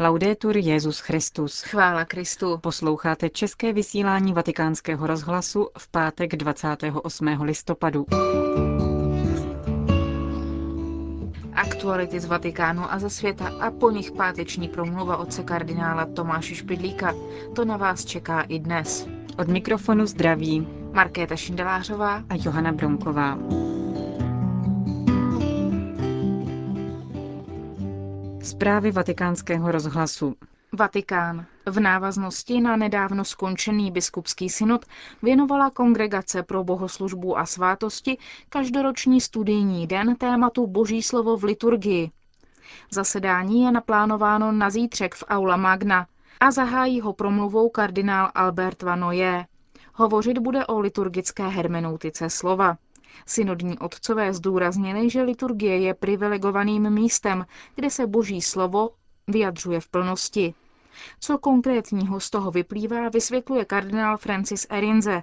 Laudetur Jezus Christus. Chvála Kristu. Posloucháte české vysílání Vatikánského rozhlasu v pátek 28. listopadu. Aktuality z Vatikánu a ze světa a po nich páteční promluva otce kardinála Tomáše Špidlíka. To na vás čeká i dnes. Od mikrofonu zdraví Markéta Šindelářová a Johana Bronková. Zprávy vatikánského rozhlasu. Vatikán. V návaznosti na nedávno skončený biskupský synod věnovala Kongregace pro bohoslužbu a svátosti každoroční studijní den tématu Boží slovo v liturgii. Zasedání je naplánováno na zítřek v Aula Magna a zahájí ho promluvou kardinál Albert Vanoje. Hovořit bude o liturgické hermeneutice slova. Synodní otcové zdůraznili, že liturgie je privilegovaným místem, kde se boží slovo vyjadřuje v plnosti. Co konkrétního z toho vyplývá, vysvětluje kardinál Francis Erinze,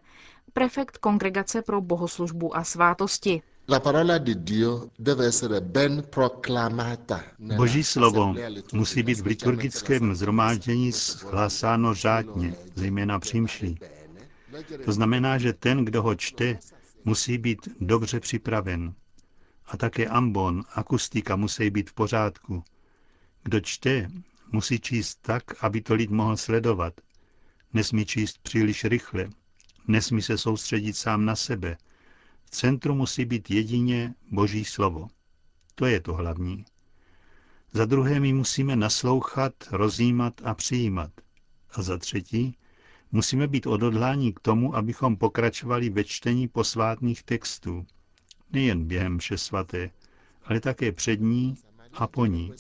prefekt Kongregace pro bohoslužbu a svátosti. Boží slovo musí být v liturgickém zhromáždění hlásáno řádně, zejména přímší. To znamená, že ten, kdo ho čte, musí být dobře připraven. A také ambon, akustika musí být v pořádku. Kdo čte, musí číst tak, aby to lid mohl sledovat. Nesmí číst příliš rychle. Nesmí se soustředit sám na sebe. V centru musí být jedině Boží slovo. To je to hlavní. Za druhé my musíme naslouchat, rozjímat a přijímat. A za třetí Musíme být odhodláni k tomu, abychom pokračovali ve čtení posvátných textů. Nejen během vše svaté, ale také před ní a po ní.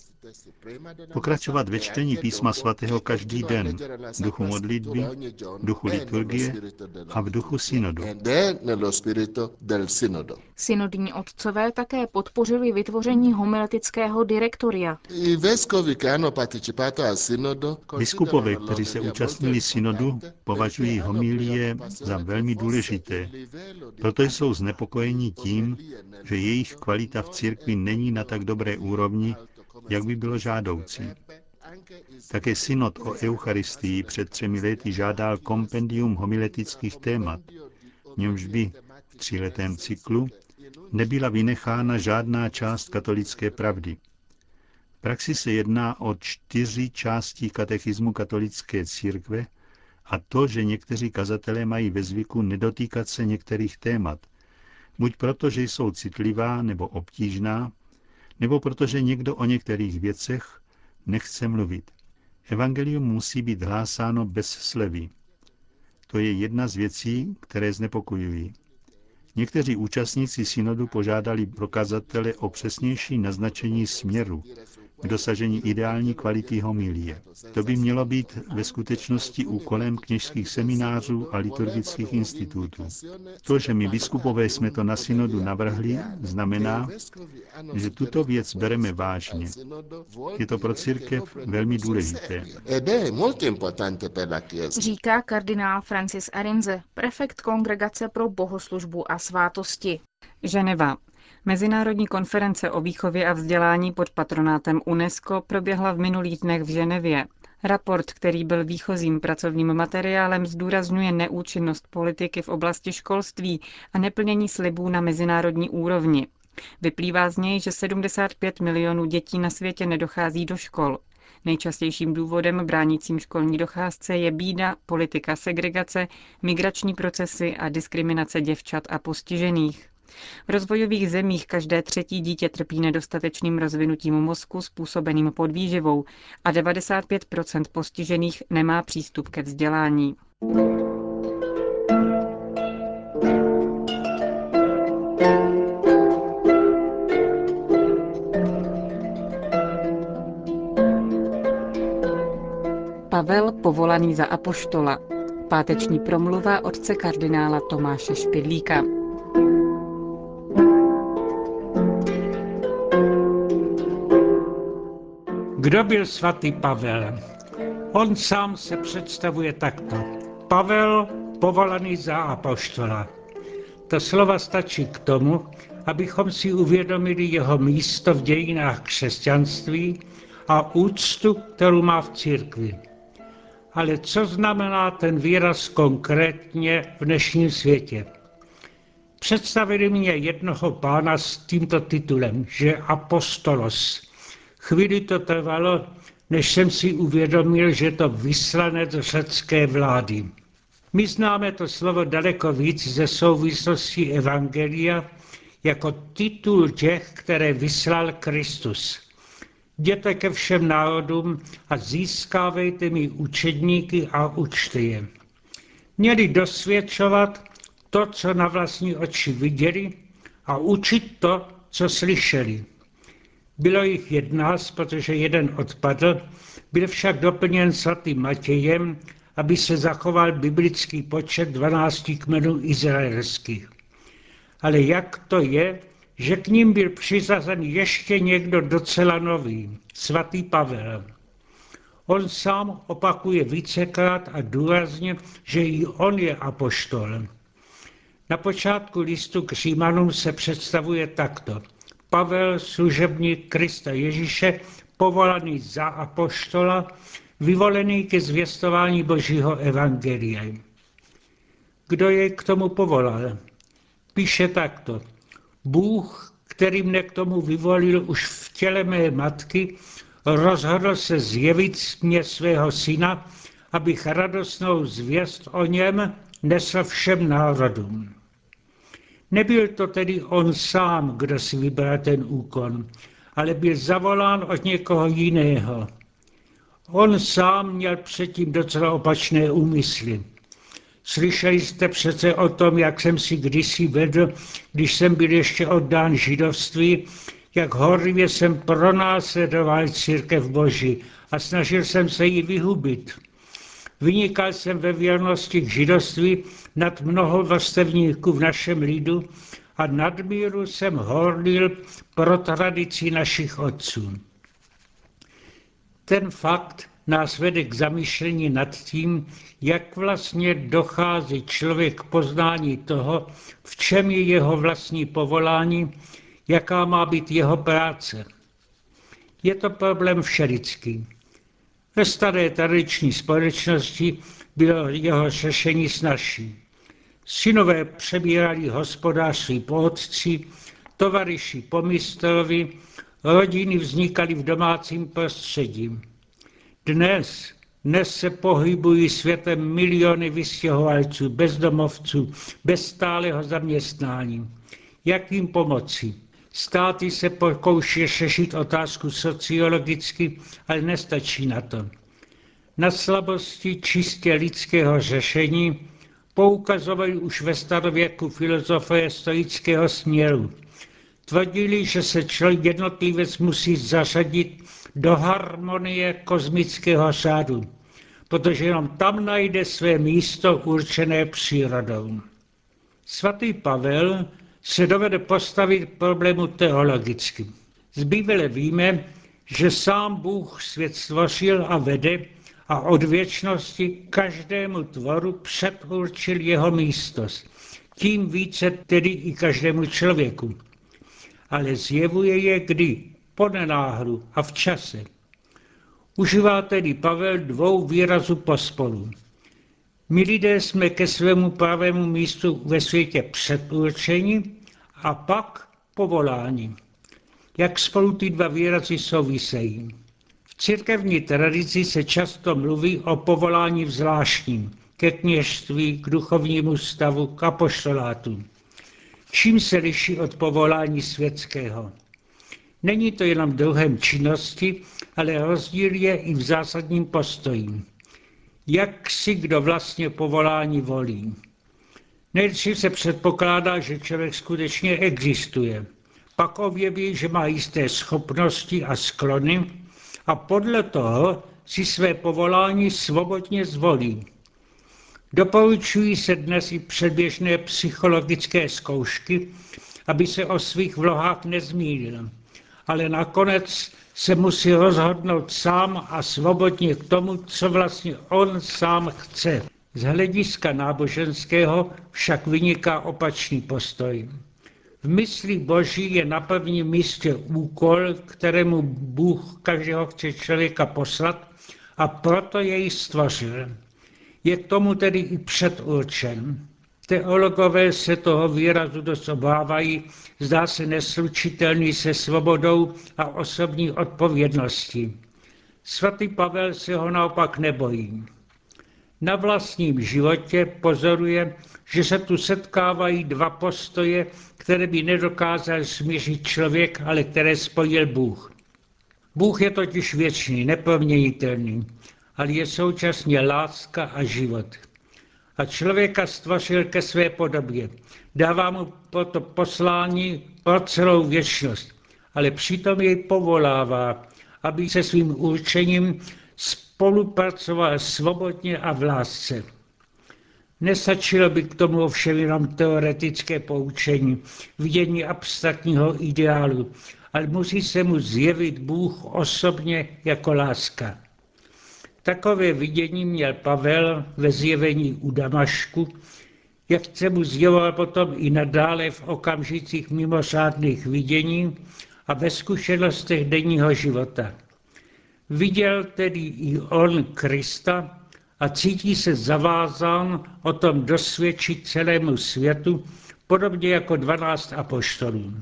Pokračovat ve čtení písma svatého každý den, v duchu modlitby, v duchu liturgie a v duchu synodu. Synodní otcové také podpořili vytvoření homiletického direktoria. Biskupové, kteří se účastnili synodu, považují homilie za velmi důležité. Proto jsou znepokojeni tím, že jejich kvalita v církvi není na tak dobré úrovni, jak by bylo žádoucí. Také synod o Eucharistii před třemi lety žádal kompendium homiletických témat, v němž by v tříletém cyklu nebyla vynechána žádná část katolické pravdy. V praxi se jedná o čtyři části katechismu katolické církve a to, že někteří kazatelé mají ve zvyku nedotýkat se některých témat, buď proto, že jsou citlivá nebo obtížná, nebo protože někdo o některých věcech nechce mluvit. Evangelium musí být hlásáno bez slevy. To je jedna z věcí, které znepokojují. Někteří účastníci synodu požádali prokazatele o přesnější naznačení směru k dosažení ideální kvality homilie. To by mělo být ve skutečnosti úkolem kněžských seminářů a liturgických institutů. To, že my biskupové jsme to na synodu navrhli, znamená, že tuto věc bereme vážně. Je to pro církev velmi důležité. Říká kardinál Francis Arinze, prefekt Kongregace pro bohoslužbu a svátosti. Ženeva. Mezinárodní konference o výchově a vzdělání pod patronátem UNESCO proběhla v minulých dnech v Ženevě. Raport, který byl výchozím pracovním materiálem, zdůrazňuje neúčinnost politiky v oblasti školství a neplnění slibů na mezinárodní úrovni. Vyplývá z něj, že 75 milionů dětí na světě nedochází do škol. Nejčastějším důvodem bránícím školní docházce je bída, politika segregace, migrační procesy a diskriminace děvčat a postižených. V rozvojových zemích každé třetí dítě trpí nedostatečným rozvinutím mozku způsobeným podvýživou a 95% postižených nemá přístup ke vzdělání. Pavel povolaný za apoštola. Páteční promluva otce kardinála Tomáše Špidlíka. Kdo byl svatý Pavel? On sám se představuje takto. Pavel povolaný za apoštola. To slova stačí k tomu, abychom si uvědomili jeho místo v dějinách křesťanství a úctu, kterou má v církvi. Ale co znamená ten výraz konkrétně v dnešním světě? Představili mě jednoho pána s tímto titulem, že apostolos. Chvíli to trvalo, než jsem si uvědomil, že to vyslanec řecké vlády. My známe to slovo daleko víc ze souvislosti Evangelia jako titul těch, které vyslal Kristus. Jděte ke všem národům a získávejte mi učedníky a učte je. Měli dosvědčovat to, co na vlastní oči viděli a učit to, co slyšeli. Bylo jich jednáct, protože jeden odpadl, byl však doplněn svatým Matějem, aby se zachoval biblický počet 12 kmenů izraelských. Ale jak to je, že k ním byl přizazen ještě někdo docela nový, svatý Pavel. On sám opakuje vícekrát a důrazně, že i on je apoštol. Na počátku listu k Římanům se představuje takto. Pavel, služebník Krista Ježíše, povolaný za apoštola, vyvolený ke zvěstování Božího evangelia. Kdo jej k tomu povolal? Píše takto. Bůh, který mne k tomu vyvolil už v těle mé matky, rozhodl se zjevit mě svého syna, abych radostnou zvěst o něm nesl všem národům. Nebyl to tedy on sám, kdo si vybral ten úkon, ale byl zavolán od někoho jiného. On sám měl předtím docela opačné úmysly. Slyšeli jste přece o tom, jak jsem si kdysi vedl, když jsem byl ještě oddán židovství, jak horlivě jsem pronásledoval církev Boží a snažil jsem se jí vyhubit. Vynikal jsem ve věrnosti k židovství nad mnoho vrstevníků v našem lidu a nadmíru jsem horlil pro tradici našich otců. Ten fakt nás vede k zamýšlení nad tím, jak vlastně dochází člověk k poznání toho, v čem je jeho vlastní povolání, jaká má být jeho práce. Je to problém všelický. Ve staré tradiční společnosti bylo jeho řešení snažší. Synové přebírali hospodářství po otci, tovariši po mistrovi, rodiny vznikaly v domácím prostředí. Dnes, dnes se pohybují světem miliony vystěhovalců, bezdomovců, bez stáleho zaměstnání. Jak jim pomoci? Státy se pokouší řešit otázku sociologicky, ale nestačí na to. Na slabosti čistě lidského řešení poukazovali už ve starověku filozofie stoického směru. Tvrdili, že se člověk jednotlivec musí zařadit do harmonie kosmického řádu, protože jenom tam najde své místo určené přírodou. Svatý Pavel se dovede postavit problému teologicky. Z Bible víme, že sám Bůh svět stvořil a vede a od věčnosti každému tvoru předurčil jeho místost. Tím více tedy i každému člověku. Ale zjevuje je kdy? Po nenáhlu a v čase. Užívá tedy Pavel dvou výrazů pospolu. My lidé jsme ke svému pravému místu ve světě předurčeni a pak povolání. Jak spolu ty dva výrazy souvisejí. V církevní tradici se často mluví o povolání zvláštním, ke kněžství, k duchovnímu stavu, k apoštolátu. Čím se liší od povolání světského? Není to jenom druhem činnosti, ale rozdíl je i v zásadním postoji. Jak si kdo vlastně povolání volí? Nejdřív se předpokládá, že člověk skutečně existuje. Pak objeví, že má jisté schopnosti a sklony a podle toho si své povolání svobodně zvolí. Doporučují se dnes i předběžné psychologické zkoušky, aby se o svých vlohách nezmínil. Ale nakonec se musí rozhodnout sám a svobodně k tomu, co vlastně on sám chce. Z hlediska náboženského však vyniká opačný postoj. V mysli Boží je na prvním místě úkol, kterému Bůh každého chce člověka poslat a proto jej stvořil. Je k tomu tedy i předurčen. Teologové se toho výrazu dost obávají, zdá se neslučitelný se svobodou a osobní odpovědností. Svatý Pavel se ho naopak nebojí. Na vlastním životě pozoruje, že se tu setkávají dva postoje, které by nedokázal smířit člověk, ale které spojil Bůh. Bůh je totiž věčný, neproměnitelný, ale je současně láska a život. A člověka stvořil ke své podobě. Dává mu proto poslání pro celou věčnost, ale přitom jej povolává, aby se svým určením spolupracoval svobodně a v lásce. Nestačilo by k tomu ovšem jenom teoretické poučení, vidění abstraktního ideálu, ale musí se mu zjevit Bůh osobně jako láska. Takové vidění měl Pavel ve zjevení u Damašku, jak se mu zjevoval potom i nadále v okamžicích mimořádných vidění a ve zkušenostech denního života. Viděl tedy i on Krista a cítí se zavázán o tom dosvědčit celému světu, podobně jako 12 apoštolů.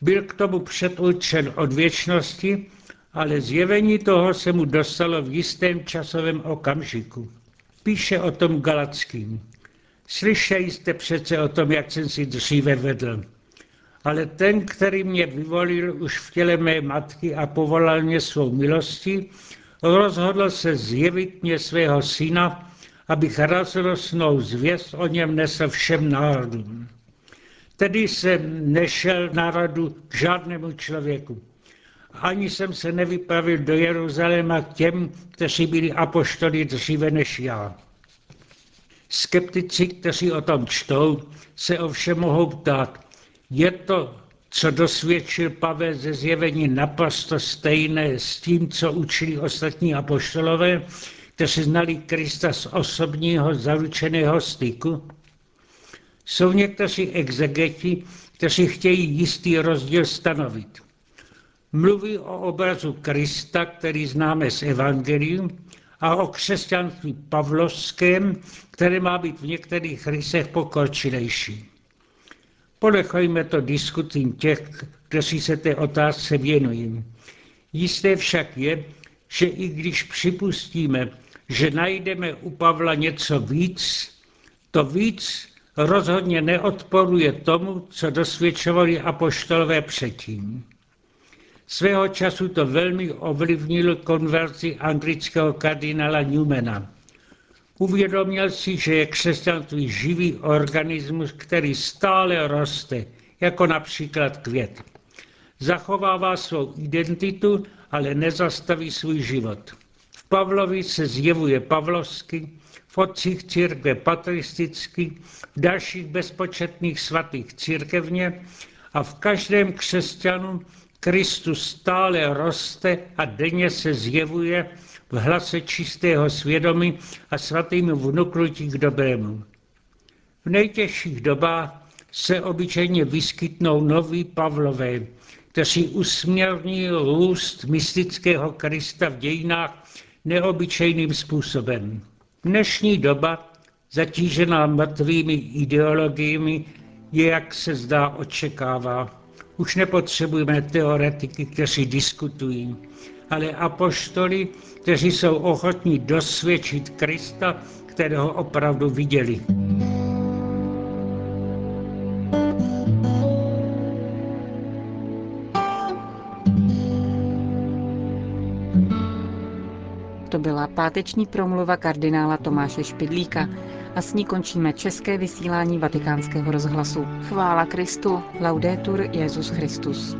Byl k tomu předurčen od věčnosti, ale zjevení toho se mu dostalo v jistém časovém okamžiku. Píše o tom Galackým. Slyšeli jste přece o tom, jak jsem si dříve vedl. Ale ten, který mě vyvolil už v těle mé matky a povolal mě svou milostí, rozhodl se zjevit mě svého syna, abych razrosnou zvěst o něm nesl všem národům. Tedy jsem nešel na radu k žádnému člověku. Ani jsem se nevypravil do Jeruzaléma k těm, kteří byli apoštoli dříve než já. Skeptici, kteří o tom čtou, se ovšem mohou ptát, je to, co dosvědčil Pavel ze zjevení naprosto stejné s tím, co učili ostatní apoštolové, kteří znali Krista z osobního zaručeného styku? Jsou někteří exegeti, kteří chtějí jistý rozdíl stanovit. Mluví o obrazu Krista, který známe z Evangelium, a o křesťanství pavlovském, které má být v některých rysech pokročilejší. Ponechajme to diskutím těch, kteří se té otázce věnují. Jisté však je, že i když připustíme, že najdeme u Pavla něco víc, to víc rozhodně neodporuje tomu, co dosvědčovali apoštolové předtím. Svého času to velmi ovlivnilo konverzi anglického kardinála Newmana. Uvědomil si, že je křesťanství živý organismus, který stále roste, jako například květ. Zachovává svou identitu, ale nezastaví svůj život. V Pavlovi se zjevuje pavlovsky, v otcích církve patristicky, v dalších bezpočetných svatých církevně a v každém křesťanu Kristus stále roste a denně se zjevuje v hlase čistého svědomí a svatým vnuknutí k dobrému. V nejtěžších dobách se obyčejně vyskytnou noví Pavlové, kteří usměrní růst mystického Krista v dějinách neobyčejným způsobem. Dnešní doba, zatížená mrtvými ideologiemi, je, jak se zdá, očekává. Už nepotřebujeme teoretiky, kteří diskutují, ale apoštoli, kteří jsou ochotní dosvědčit Krista, kterého opravdu viděli. To byla páteční promluva kardinála Tomáše Špidlíka a s ní končíme české vysílání vatikánského rozhlasu. Chvála Kristu. Laudetur Jezus Christus.